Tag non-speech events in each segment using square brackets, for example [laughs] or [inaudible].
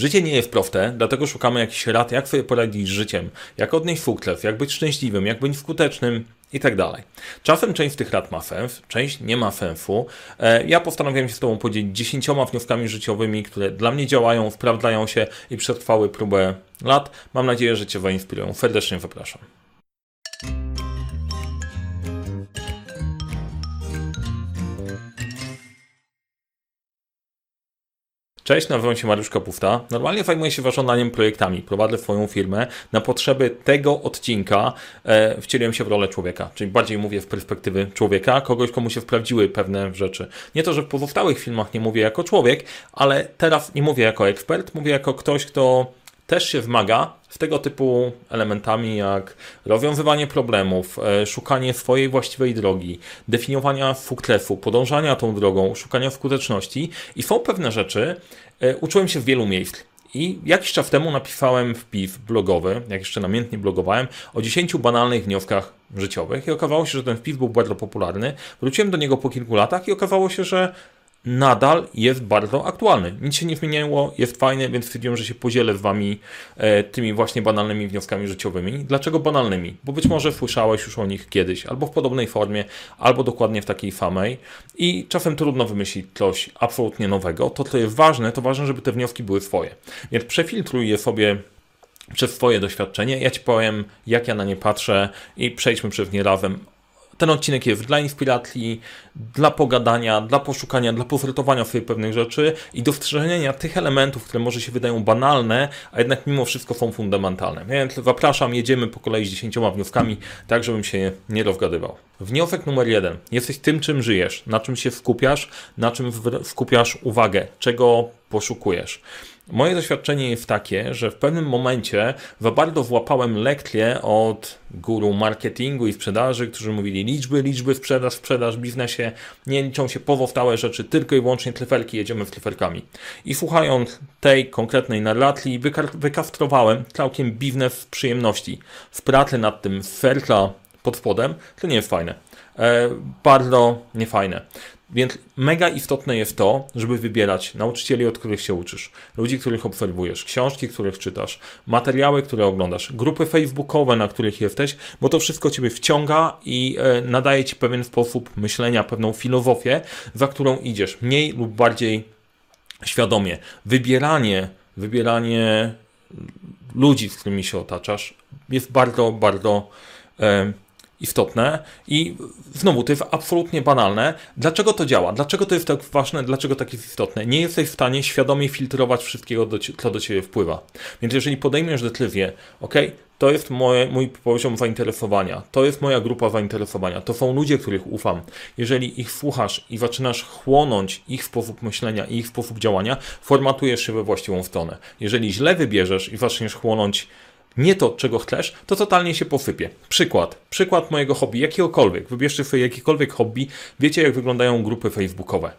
Życie nie jest proste, dlatego szukamy jakichś rad, jak sobie poradzić z życiem, jak odnieść sukces, jak być szczęśliwym, jak być skutecznym i tak dalej. Czasem część z tych rad ma sens, część nie ma sensu. E, ja postanowiłem się z Tobą podzielić dziesięcioma wnioskami życiowymi, które dla mnie działają, sprawdzają się i przetrwały próbę lat. Mam nadzieję, że Cię zainspirują. Serdecznie zapraszam. Cześć, nazywam się Mariusz Kapufta. Normalnie zajmuję się zarządzaniem projektami. Prowadzę swoją firmę. Na potrzeby tego odcinka e, wcieliłem się w rolę człowieka, czyli bardziej mówię w perspektywy człowieka, kogoś, komu się sprawdziły pewne rzeczy. Nie to, że w pozostałych filmach nie mówię jako człowiek, ale teraz nie mówię jako ekspert, mówię jako ktoś, kto też się wmaga z tego typu elementami jak rozwiązywanie problemów, e, szukanie swojej właściwej drogi, definiowania sukcesu, podążania tą drogą, szukania skuteczności i są pewne rzeczy, e, uczyłem się w wielu miejsc. I jakiś czas temu napisałem wpis blogowy, jak jeszcze namiętnie blogowałem, o 10 banalnych wnioskach życiowych i okazało się, że ten wpis był bardzo popularny. Wróciłem do niego po kilku latach i okazało się, że nadal jest bardzo aktualny. Nic się nie zmieniło, jest fajny, więc stwierdziłem, że się podzielę z Wami e, tymi właśnie banalnymi wnioskami życiowymi. Dlaczego banalnymi? Bo być może słyszałeś już o nich kiedyś, albo w podobnej formie, albo dokładnie w takiej samej i czasem trudno wymyślić coś absolutnie nowego. To, co jest ważne, to ważne, żeby te wnioski były swoje. Więc przefiltruj je sobie przez swoje doświadczenie. Ja Ci powiem, jak ja na nie patrzę i przejdźmy przez nie razem ten odcinek jest dla inspiracji, dla pogadania, dla poszukania, dla pofrytowania sobie pewnych rzeczy i dostrzeżenia tych elementów, które może się wydają banalne, a jednak mimo wszystko są fundamentalne. Więc zapraszam, jedziemy po kolei z dziesięcioma wnioskami, tak żebym się nie rozgadywał. Wniosek numer jeden. Jesteś tym, czym żyjesz, na czym się skupiasz, na czym skupiasz uwagę, czego poszukujesz. Moje doświadczenie jest takie, że w pewnym momencie za bardzo włapałem lekcje od guru marketingu i sprzedaży, którzy mówili liczby, liczby, sprzedaż, sprzedaż biznesie, nie liczą się pozostałe rzeczy, tylko i wyłącznie tryferki, jedziemy z tryferkami. I słuchając tej konkretnej narracji, wykastrowałem całkiem biznes z przyjemności. Z pracy nad tym serca pod spodem, to nie jest fajne. E, bardzo niefajne. Więc mega istotne jest to, żeby wybierać nauczycieli, od których się uczysz, ludzi, których obserwujesz, książki, których czytasz, materiały, które oglądasz, grupy facebookowe, na których jesteś, bo to wszystko ciebie wciąga i e, nadaje ci pewien sposób myślenia, pewną filozofię, za którą idziesz, mniej lub bardziej świadomie. Wybieranie, wybieranie ludzi, z którymi się otaczasz, jest bardzo, bardzo e, istotne i znowu to jest absolutnie banalne. Dlaczego to działa? Dlaczego to jest tak ważne? Dlaczego tak jest istotne? Nie jesteś w stanie świadomie filtrować wszystkiego, co do ciebie wpływa. Więc jeżeli podejmiesz decyzję, ok, to jest moje, mój poziom zainteresowania, to jest moja grupa zainteresowania, to są ludzie, których ufam. Jeżeli ich słuchasz i zaczynasz chłonąć ich sposób myślenia i ich sposób działania, formatujesz się we właściwą stronę. Jeżeli źle wybierzesz i zaczniesz chłonąć nie to, czego chcesz, to totalnie się posypie. Przykład. Przykład mojego hobby, jakiegokolwiek. Wybierzcie sobie jakiekolwiek hobby. Wiecie, jak wyglądają grupy facebookowe.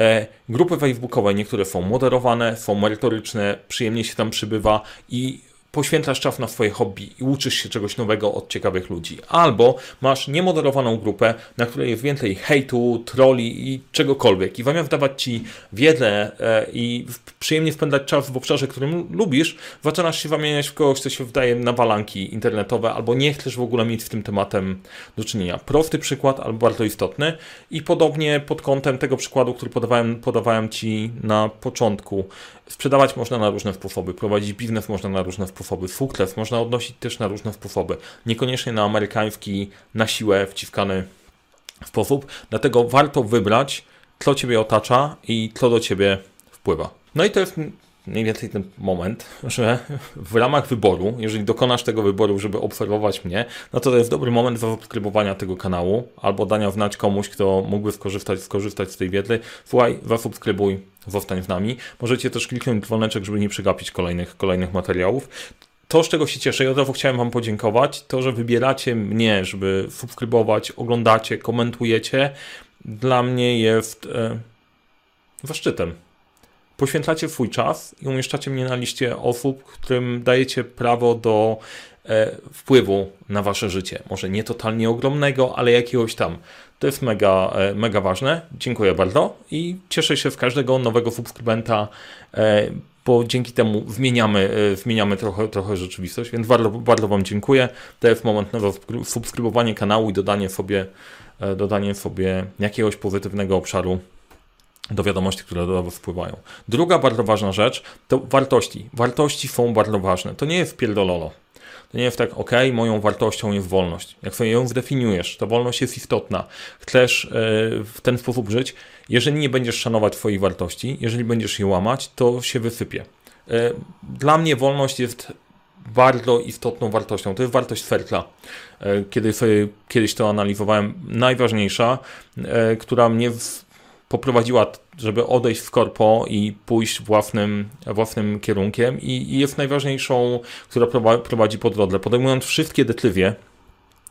E, grupy facebookowe, niektóre są moderowane, są merytoryczne, przyjemnie się tam przybywa i poświęcasz czas na swoje hobby i uczysz się czegoś nowego od ciekawych ludzi. Albo masz niemoderowaną grupę, na której jest więcej hejtu, troli i czegokolwiek. I zamiast dawać ci wiedzę e, i przyjemnie spędzać czas w obszarze, którym lubisz, zaczynasz się zamieniać w kogoś, co się wydaje na walanki internetowe, albo nie chcesz w ogóle mieć z tym tematem do czynienia. Prosty przykład, ale bardzo istotny. I podobnie pod kątem tego przykładu, który podawałem, podawałem ci na początku. Sprzedawać można na różne sposoby, prowadzić biznes można na różne sposoby, sukces można odnosić też na różne sposoby, niekoniecznie na amerykański, na siłę wciskany sposób, dlatego warto wybrać, co Ciebie otacza i co do Ciebie wpływa. No i to jest mniej więcej ten moment, że w ramach wyboru, jeżeli dokonasz tego wyboru, żeby obserwować mnie, no to to jest dobry moment do subskrybowania tego kanału albo dania znać komuś, kto mógłby skorzystać, skorzystać z tej wiedzy. Słuchaj, zasubskrybuj, zostań z nami. Możecie też kliknąć dzwoneczek, żeby nie przegapić kolejnych, kolejnych materiałów to, z czego się cieszę i od razu chciałem Wam podziękować, to, że wybieracie mnie, żeby subskrybować, oglądacie, komentujecie, dla mnie jest e, zaszczytem poświęcacie swój czas i umieszczacie mnie na liście osób, którym dajecie prawo do e, wpływu na wasze życie. Może nie totalnie ogromnego, ale jakiegoś tam. To jest mega, e, mega ważne. Dziękuję bardzo i cieszę się z każdego nowego subskrybenta. E, bo dzięki temu zmieniamy, zmieniamy trochę, trochę rzeczywistość, więc bardzo, bardzo Wam dziękuję. To jest moment na subskrybowanie kanału i dodanie sobie, dodanie sobie jakiegoś pozytywnego obszaru do wiadomości, które do Was wpływają. Druga bardzo ważna rzecz to wartości. Wartości są bardzo ważne. To nie jest pierdololo. To nie jest tak, ok, moją wartością jest wolność. Jak sobie ją zdefiniujesz, ta wolność jest istotna. Chcesz e, w ten sposób żyć. Jeżeli nie będziesz szanować swoich wartości, jeżeli będziesz je łamać, to się wysypie. E, dla mnie wolność jest bardzo istotną wartością. To jest wartość Fertla. E, kiedy sobie kiedyś to analizowałem, najważniejsza, która mnie poprowadziła, żeby odejść z korpo i pójść własnym, własnym kierunkiem i, i jest najważniejszą, która prowadzi po drodze. Podejmując wszystkie decyzje,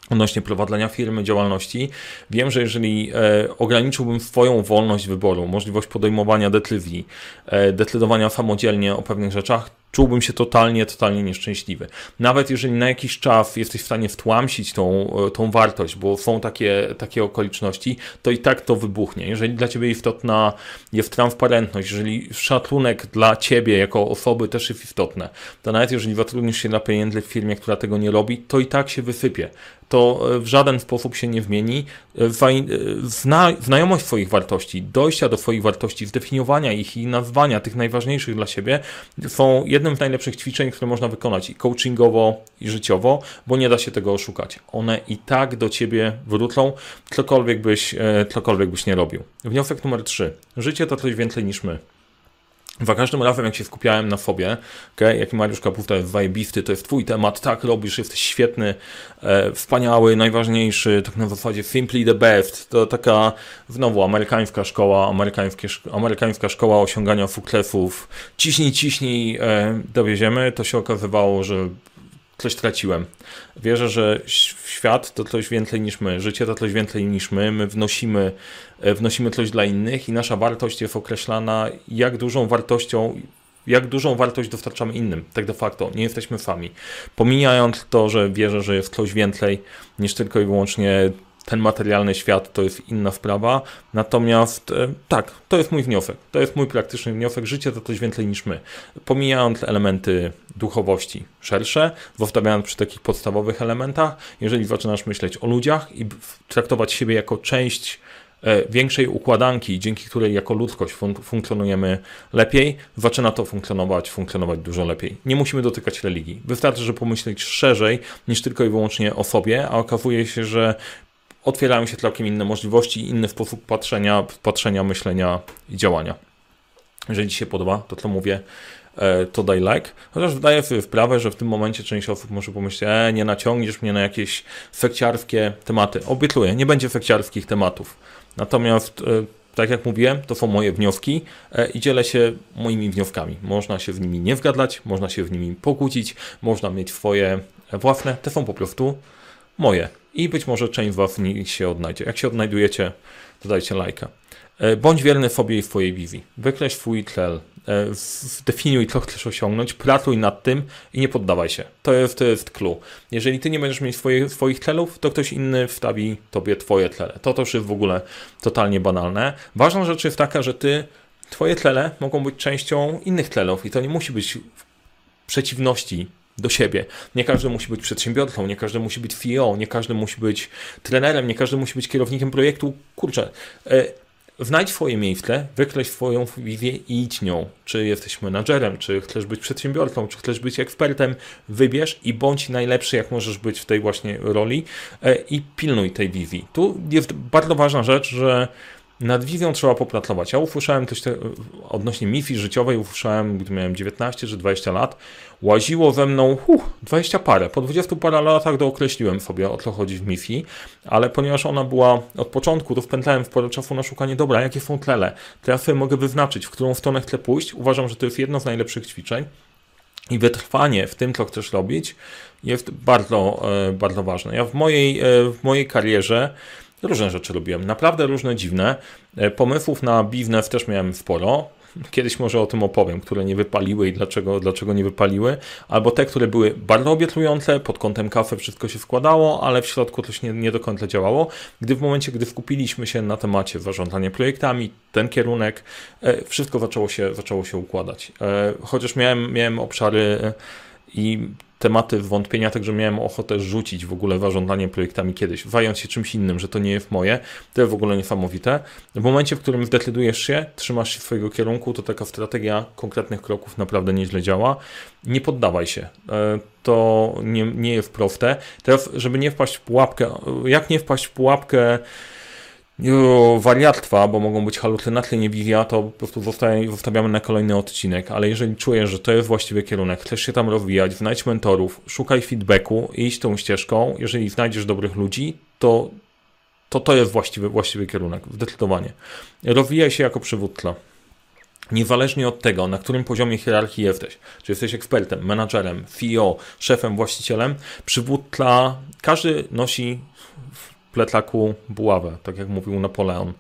odnośnie prowadzenia firmy, działalności, wiem, że jeżeli e, ograniczyłbym swoją wolność wyboru, możliwość podejmowania decyzji, e, decydowania samodzielnie o pewnych rzeczach, czułbym się totalnie, totalnie nieszczęśliwy. Nawet jeżeli na jakiś czas jesteś w stanie wtłamsić tą, e, tą wartość, bo są takie, takie okoliczności, to i tak to wybuchnie. Jeżeli dla ciebie istotna jest transparentność, jeżeli szacunek dla ciebie jako osoby też jest istotne, to nawet jeżeli zatrudnisz się na pieniędzy w firmie, która tego nie robi, to i tak się wysypie. To e, w żaden sposób się nie zmieni. E, zna, znajomość swoich wartości, dojścia do swoich wartości, zdefiniowania ich i nazwania tych najważniejszych dla siebie są jednym z najlepszych ćwiczeń, które można wykonać i coachingowo, i życiowo, bo nie da się tego oszukać. One i tak do ciebie wrócą, cokolwiek byś, e, cokolwiek byś nie robił. Wniosek numer 3. Życie to coś więcej niż my. Za każdym razem, jak się skupiałem na fobie, okay, jak Mariusz Kapusta jest zajebisty, to jest twój temat, tak robisz, jesteś świetny, e, wspaniały, najważniejszy, tak na zasadzie simply the best, to taka znowu amerykańska szkoła, amerykańska szkoła osiągania sukcesów, ciśnij, ciśnij, e, dowieziemy, to się okazywało, że coś traciłem. Wierzę, że świat to coś więcej niż my, życie to coś więcej niż my, my wnosimy, e, wnosimy coś dla innych i nasza wartość jest określana jak dużą wartością jak dużą wartość dostarczamy innym, tak de facto, nie jesteśmy sami. Pomijając to, że wierzę, że jest coś więcej niż tylko i wyłącznie ten materialny świat to jest inna sprawa. Natomiast e, tak, to jest mój wniosek. To jest mój praktyczny wniosek. Życie to coś więcej niż my. Pomijając elementy duchowości szersze, zostawiając przy takich podstawowych elementach, jeżeli zaczynasz myśleć o ludziach i traktować siebie jako część e, większej układanki, dzięki której jako ludzkość fun funkcjonujemy lepiej, zaczyna to funkcjonować, funkcjonować dużo lepiej. Nie musimy dotykać religii. Wystarczy, że pomyśleć szerzej niż tylko i wyłącznie o sobie, a okazuje się, że otwierają się całkiem inne możliwości, inny sposób patrzenia, patrzenia, myślenia i działania. Jeżeli Ci się podoba, to co mówię, e, to daj like. Chociaż wydaje wprawę, że w tym momencie część osób może pomyśleć, e, nie naciągniesz mnie na jakieś fekciarskie tematy. Obiecuję, nie będzie fekciarskich tematów. Natomiast, e, tak jak mówiłem, to są moje wnioski e, i dzielę się moimi wnioskami. Można się z nimi nie zgadzać, można się z nimi pokłócić, można mieć swoje własne, te są po prostu moje i być może część z Was w nich się odnajdzie. Jak się odnajdujecie, to dajcie lajka. E, bądź wierny sobie i swojej wizji. Wykreśl swój cel. E, zdefiniuj, co chcesz osiągnąć, pracuj nad tym i nie poddawaj się. To jest, to jest clue. Jeżeli ty nie będziesz mieć swoich, swoich celów, to ktoś inny wstawi tobie twoje cele. To też jest w ogóle totalnie banalne. Ważna rzecz jest taka, że ty, twoje cele mogą być częścią innych celów i to nie musi być przeciwności do siebie. Nie każdy musi być przedsiębiorcą, nie każdy musi być CEO, nie każdy musi być trenerem, nie każdy musi być kierownikiem projektu. Kurczę, e, znajdź swoje miejsce, wykreśl swoją wizję i idź nią. Czy jesteś menadżerem, czy chcesz być przedsiębiorcą, czy chcesz być ekspertem, wybierz i bądź najlepszy, jak możesz być w tej właśnie roli e, i pilnuj tej wizji. Tu jest bardzo ważna rzecz, że nad wizją trzeba popracować. Ja usłyszałem coś te, odnośnie MIFI życiowej, usłyszałem, gdy miałem 19 czy 20 lat. Łaziło ze mną huh, 20 parę. Po 20 parę latach dookreśliłem sobie, o co chodzi w MIFI, ale ponieważ ona była od początku, to wpędzałem sporo czasu na szukanie, dobra, jakie są tlele, ja sobie mogę wyznaczyć, w którą stronę chcę pójść. Uważam, że to jest jedno z najlepszych ćwiczeń. I wytrwanie w tym, co chcesz robić, jest bardzo, e, bardzo ważne. Ja w mojej, e, w mojej karierze Różne rzeczy robiłem, naprawdę różne dziwne. E, pomysłów na biznes też miałem sporo. [laughs] kiedyś może o tym opowiem, które nie wypaliły i dlaczego, dlaczego nie wypaliły, albo te, które były bardzo obiecujące, pod kątem kawy wszystko się składało, ale w środku coś nie, nie do końca działało. Gdy w momencie, gdy skupiliśmy się na temacie zarządzania projektami, ten kierunek, e, wszystko zaczęło się, zaczęło się układać. E, chociaż miałem, miałem obszary i tematy wątpienia, także miałem ochotę rzucić w ogóle zarządzanie projektami kiedyś, wając się czymś innym, że to nie jest moje, to jest w ogóle niesamowite. W momencie, w którym zdecydujesz się, trzymasz się swojego kierunku, to taka strategia konkretnych kroków naprawdę nieźle działa. Nie poddawaj się. E, to nie, nie jest proste. Teraz, żeby nie wpaść w pułapkę, jak nie wpaść w pułapkę wariatwa, bo mogą być halucynacje, nie to po prostu zostawiamy na kolejny odcinek, ale jeżeli czujesz, że to jest właściwy kierunek, chcesz się tam rozwijać, znajdź mentorów, szukaj feedbacku, idź tą ścieżką, jeżeli znajdziesz dobrych ludzi, to to, to jest właściwy, właściwy kierunek, zdecydowanie. Rozwijaj się jako przywódca. Niezależnie od tego, na którym poziomie hierarchii jesteś, czy jesteś ekspertem, menadżerem, CEO, szefem, właścicielem, przywódca, każdy nosi plecaku buławę, tak jak mówił Napoleon.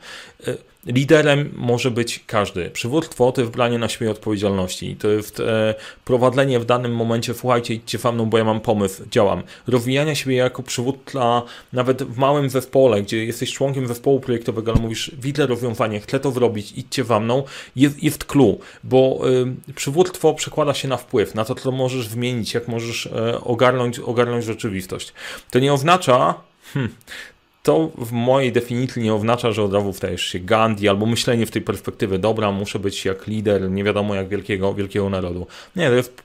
E, liderem może być każdy. Przywództwo to jest branie na siebie odpowiedzialności. To jest e, prowadzenie w danym momencie, słuchajcie, idźcie za mną, bo ja mam pomysł, działam. Rozwijania siebie jako przywódca nawet w małym zespole, gdzie jesteś członkiem zespołu projektowego, ale mówisz, widzę rozwiązanie, chcę to zrobić, idźcie za mną, jest, jest clue, bo e, przywództwo przekłada się na wpływ, na to, co możesz zmienić, jak możesz e, ogarnąć, ogarnąć rzeczywistość. To nie oznacza, hmm, to w mojej definicji nie oznacza, że od razu stajesz się Gandhi albo myślenie w tej perspektywie, dobra, muszę być jak lider, nie wiadomo jak wielkiego, wielkiego narodu. Nie, to jest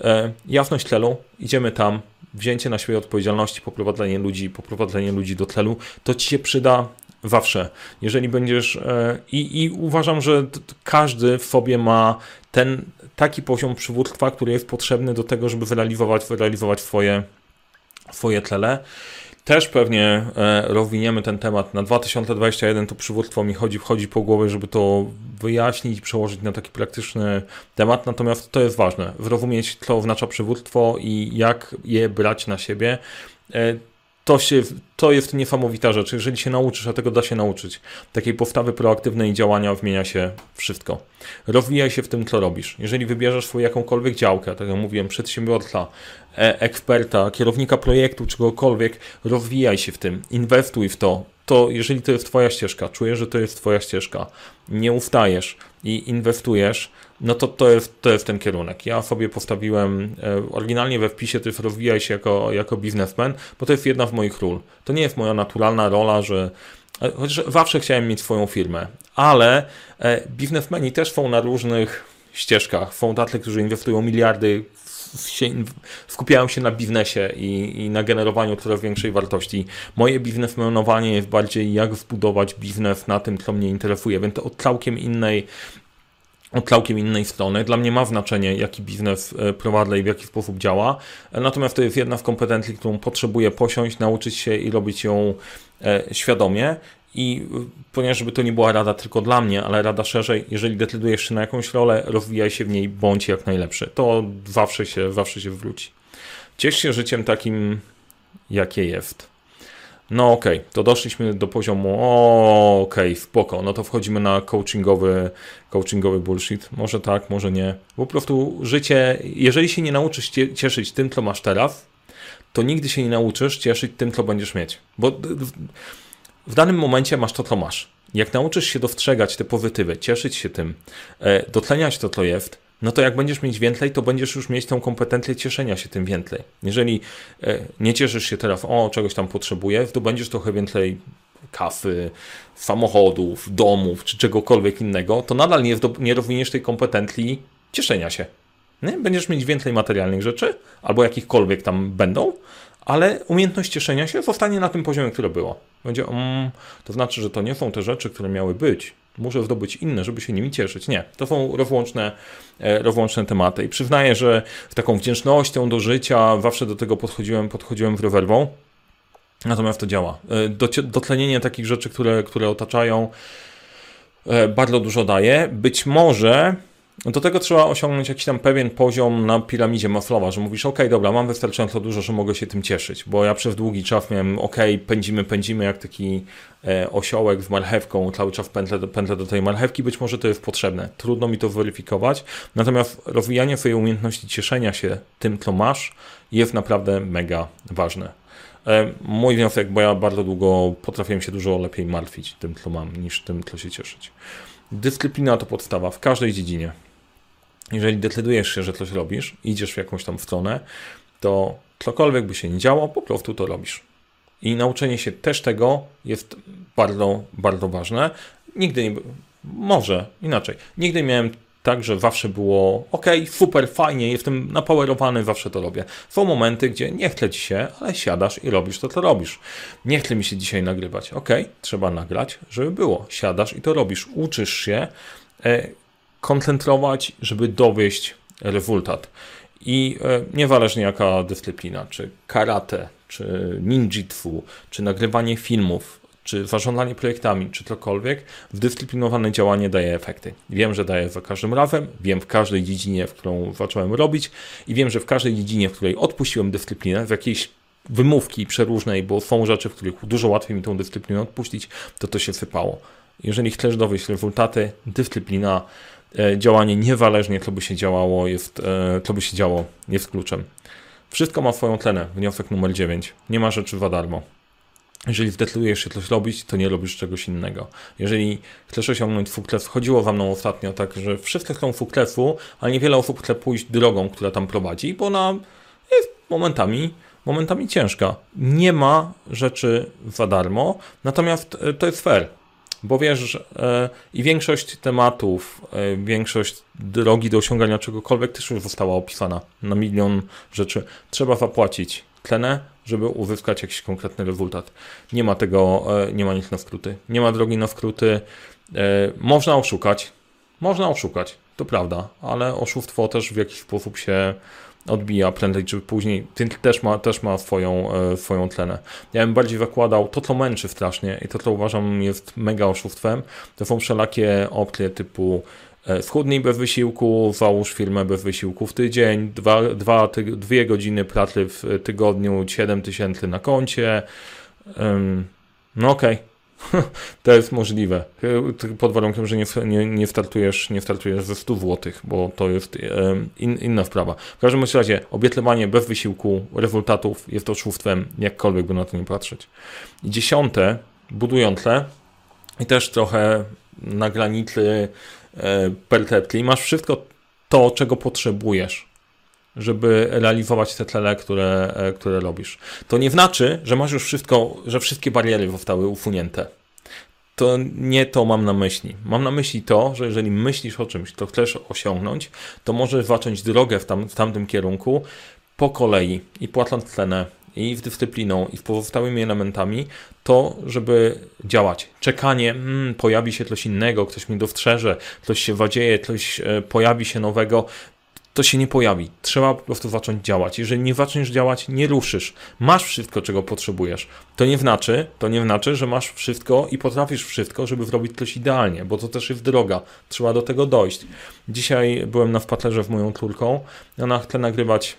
e, jasność celu, idziemy tam, wzięcie na siebie odpowiedzialności, poprowadzenie ludzi, poprowadzenie ludzi do celu, to ci się przyda zawsze. Jeżeli będziesz e, i, i uważam, że każdy w sobie ma ten taki poziom przywództwa, który jest potrzebny do tego, żeby wyrealizować, wyrealizować swoje, swoje cele. Też pewnie e, rozwiniemy ten temat. Na 2021 to przywództwo mi chodzi, wchodzi po głowie, żeby to wyjaśnić, przełożyć na taki praktyczny temat. Natomiast to jest ważne. Zrozumieć, co oznacza przywództwo i jak je brać na siebie. To, się, to jest niesamowita rzecz. Jeżeli się nauczysz, a tego da się nauczyć, takiej postawy proaktywnej działania zmienia się wszystko. Rozwijaj się w tym, co robisz. Jeżeli wybierzesz swoją jakąkolwiek działkę, tak jak mówiłem, przedsiębiorca, e, eksperta, kierownika projektu, czegokolwiek, rozwijaj się w tym, inwestuj w to. To jeżeli to jest Twoja ścieżka, czujesz, że to jest Twoja ścieżka, nie ustajesz i inwestujesz, no to to jest, to jest ten kierunek. Ja sobie postawiłem, e, oryginalnie we wpisie to jest rozwijaj się jako, jako biznesmen, bo to jest jedna z moich ról. To nie jest moja naturalna rola, że e, chociaż zawsze chciałem mieć swoją firmę, ale e, biznesmeni też są na różnych ścieżkach. Są tacy, którzy inwestują miliardy, się, skupiają się na biznesie i, i na generowaniu coraz większej wartości. Moje biznesmenowanie jest bardziej jak zbudować biznes na tym, co mnie interesuje, więc to od całkiem innej od całkiem innej strony. Dla mnie ma znaczenie, jaki biznes e, prowadzę i w jaki sposób działa. E, natomiast to jest jedna z kompetencji, którą potrzebuję posiąść, nauczyć się i robić ją e, świadomie. I ponieważ by to nie była rada tylko dla mnie, ale rada szerzej, jeżeli decydujesz się na jakąś rolę, rozwijaj się w niej, bądź jak najlepszy. To zawsze się, zawsze się wróci. Ciesz się życiem takim, jakie jest. No okej, okay, to doszliśmy do poziomu, okej, okay, spoko, no to wchodzimy na coachingowy, coachingowy bullshit. Może tak, może nie. Po prostu życie, jeżeli się nie nauczysz cieszyć tym, co masz teraz, to nigdy się nie nauczysz cieszyć tym, co będziesz mieć. Bo w danym momencie masz to, co masz. Jak nauczysz się dostrzegać te pozytywy, cieszyć się tym, e, doceniać to, co jest, no to jak będziesz mieć więcej, to będziesz już mieć tą kompetencję cieszenia się tym więcej. Jeżeli e, nie cieszysz się teraz, o, czegoś tam potrzebuję, to będziesz trochę więcej kasy, samochodów, domów, czy czegokolwiek innego, to nadal nie, nie rozwiniesz tej kompetencji cieszenia się. Nie? Będziesz mieć więcej materialnych rzeczy, albo jakichkolwiek tam będą, ale umiejętność cieszenia się zostanie na tym poziomie, które było. Będzie, um, to znaczy, że to nie są te rzeczy, które miały być. Muszę zdobyć inne, żeby się nimi cieszyć. Nie, to są rozłączne, e, rozłączne tematy. I przyznaję, że z taką wdzięcznością do życia zawsze do tego podchodziłem, podchodziłem w rowerwą. Natomiast to działa. E, dotlenienie takich rzeczy, które, które otaczają, e, bardzo dużo daje. Być może do tego trzeba osiągnąć jakiś tam pewien poziom na piramidzie Maslowa, że mówisz, ok, dobra, mam wystarczająco dużo, że mogę się tym cieszyć, bo ja przez długi czas miałem, ok, pędzimy, pędzimy jak taki e, osiołek z marchewką, cały czas pętlę do tej marchewki, być może to jest potrzebne, trudno mi to weryfikować, natomiast rozwijanie swojej umiejętności cieszenia się tym, co masz, jest naprawdę mega ważne. E, mój wniosek, bo ja bardzo długo potrafiłem się dużo lepiej martwić tym, co mam, niż tym, co się cieszyć. Dyscyplina to podstawa w każdej dziedzinie jeżeli decydujesz się, że coś robisz, idziesz w jakąś tam stronę, to cokolwiek by się nie działo, po prostu to robisz. I nauczenie się też tego jest bardzo, bardzo ważne. Nigdy nie, może inaczej, nigdy miałem tak, że zawsze było ok, super, fajnie, jestem napowerowany, zawsze to robię. Są momenty, gdzie nie chce ci się, ale siadasz i robisz to, co robisz. Nie chce mi się dzisiaj nagrywać. Ok, trzeba nagrać, żeby było. Siadasz i to robisz. Uczysz się e, koncentrować, żeby dowieść rezultat. I e, niezależnie jaka dyscyplina, czy karate, czy ninjitsu, czy nagrywanie filmów, czy zarządzanie projektami, czy cokolwiek, wdyscyplinowane działanie daje efekty. Wiem, że daje za każdym razem, wiem w każdej dziedzinie, w którą zacząłem robić i wiem, że w każdej dziedzinie, w której odpuściłem dyscyplinę, w jakiejś wymówki przeróżnej, bo są rzeczy, w których dużo łatwiej mi tą dyscyplinę odpuścić, to to się sypało. Jeżeli chcesz dowieść rezultaty, dyscyplina działanie niezależnie, co by się działało, jest, e, co by się działo, jest kluczem. Wszystko ma swoją cenę. Wniosek numer 9. Nie ma rzeczy za darmo. Jeżeli zdecydujesz się coś robić, to nie robisz czegoś innego. Jeżeli chcesz osiągnąć sukces, chodziło za mną ostatnio tak, że wszyscy chcą sukcesu, ale niewiele osób chce pójść drogą, która tam prowadzi, bo ona jest momentami, momentami ciężka. Nie ma rzeczy za darmo, natomiast e, to jest fair. Bo wiesz, e, i większość tematów, e, większość drogi do osiągania czegokolwiek też już została opisana na milion rzeczy. Trzeba zapłacić cenę, żeby uzyskać jakiś konkretny rezultat. Nie ma tego, e, nie ma nic na skróty. Nie ma drogi na skróty. Można oszukać, można oszukać, to prawda, ale oszustwo też w jakiś sposób się odbija prędzej czy później. Też ma, też ma swoją, e, swoją tlenę. Ja bym bardziej zakładał to, co męczy strasznie i to, co uważam jest mega oszustwem, to są wszelakie opcje typu e, schudnij bez wysiłku, załóż firmę bez wysiłku w tydzień, dwa, dwa, ty, dwie godziny pracy w tygodniu, 7 tysięcy na koncie. no okej, okay. [laughs] To jest możliwe. Pod warunkiem, że nie, nie, nie, startujesz, nie startujesz ze 100 zł, bo to jest in, inna sprawa. W każdym razie obietlewanie bez wysiłku rezultatów jest oszustwem, jakkolwiek by na to nie patrzeć. Dziesiąte, budujące i też trochę na granicy e, percepcji, masz wszystko to, czego potrzebujesz żeby realizować te cele, które, e, które robisz. To nie znaczy, że masz już wszystko, że wszystkie bariery zostały usunięte. To nie to mam na myśli. Mam na myśli to, że jeżeli myślisz o czymś, to chcesz osiągnąć, to możesz zacząć drogę w, tam, w tamtym kierunku po kolei i płacąc cenę, i z dyscypliną, i z pozostałymi elementami, to, żeby działać. Czekanie, hmm, pojawi się coś innego, ktoś mi dostrzeże, coś się wadzieje, coś e, pojawi się nowego, to się nie pojawi. Trzeba po prostu zacząć działać. Jeżeli nie zaczniesz działać, nie ruszysz. Masz wszystko, czego potrzebujesz. To nie znaczy, to nie znaczy, że masz wszystko i potrafisz wszystko, żeby zrobić coś idealnie, bo to też jest droga. Trzeba do tego dojść. Dzisiaj byłem na wpaterze w moją córką. Ona chce nagrywać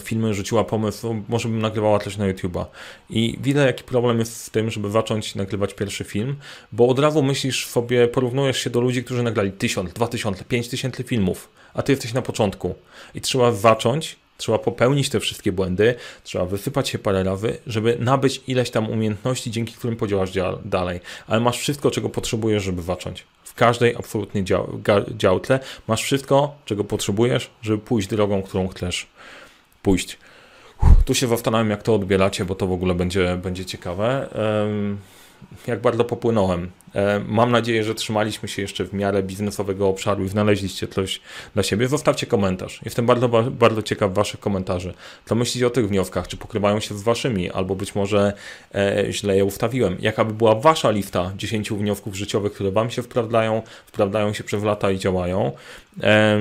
filmy, rzuciła pomysł, może bym nagrywała też na YouTube'a. I widzę, jaki problem jest z tym, żeby zacząć nagrywać pierwszy film, bo od razu myślisz sobie, porównujesz się do ludzi, którzy nagrali 1000, 2000, 5000 filmów a ty jesteś na początku. I trzeba zacząć, trzeba popełnić te wszystkie błędy, trzeba wysypać się parę razy, żeby nabyć ileś tam umiejętności, dzięki którym podziałasz dalej. Ale masz wszystko, czego potrzebujesz, żeby zacząć. W każdej absolutnie dział, działce masz wszystko, czego potrzebujesz, żeby pójść drogą, którą chcesz pójść. Tu się zastanawiam, jak to odbieracie, bo to w ogóle będzie, będzie ciekawe. Jak bardzo popłynąłem. Mam nadzieję, że trzymaliśmy się jeszcze w miarę biznesowego obszaru i znaleźliście coś dla siebie. Zostawcie komentarz. Jestem bardzo, bardzo ciekaw Waszych komentarzy. Co myślicie o tych wnioskach? Czy pokrywają się z Waszymi? Albo być może e, źle je ustawiłem. Jaka by była Wasza lista 10 wniosków życiowych, które Wam się wprawdają, wprawdają się przez lata i działają? E,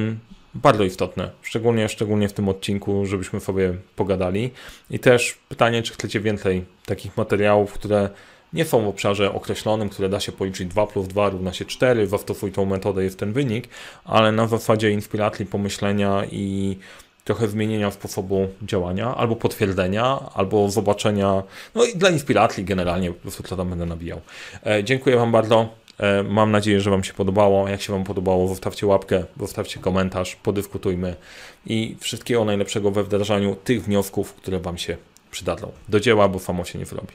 bardzo istotne, szczególnie, szczególnie w tym odcinku, żebyśmy sobie pogadali. I też pytanie, czy chcecie więcej takich materiałów, które nie są w obszarze określonym, które da się policzyć 2 plus 2 równa się 4, zastosuj tą metodę, jest ten wynik, ale na zasadzie inspiracji, pomyślenia i trochę zmienienia sposobu działania, albo potwierdzenia, albo zobaczenia, no i dla inspiracji generalnie po prostu co tam będę nabijał. E, dziękuję Wam bardzo. E, mam nadzieję, że Wam się podobało. Jak się Wam podobało, zostawcie łapkę, zostawcie komentarz, podyskutujmy i wszystkiego najlepszego we wdrażaniu tych wniosków, które Wam się przydadzą. Do dzieła, bo samo się nie zrobi.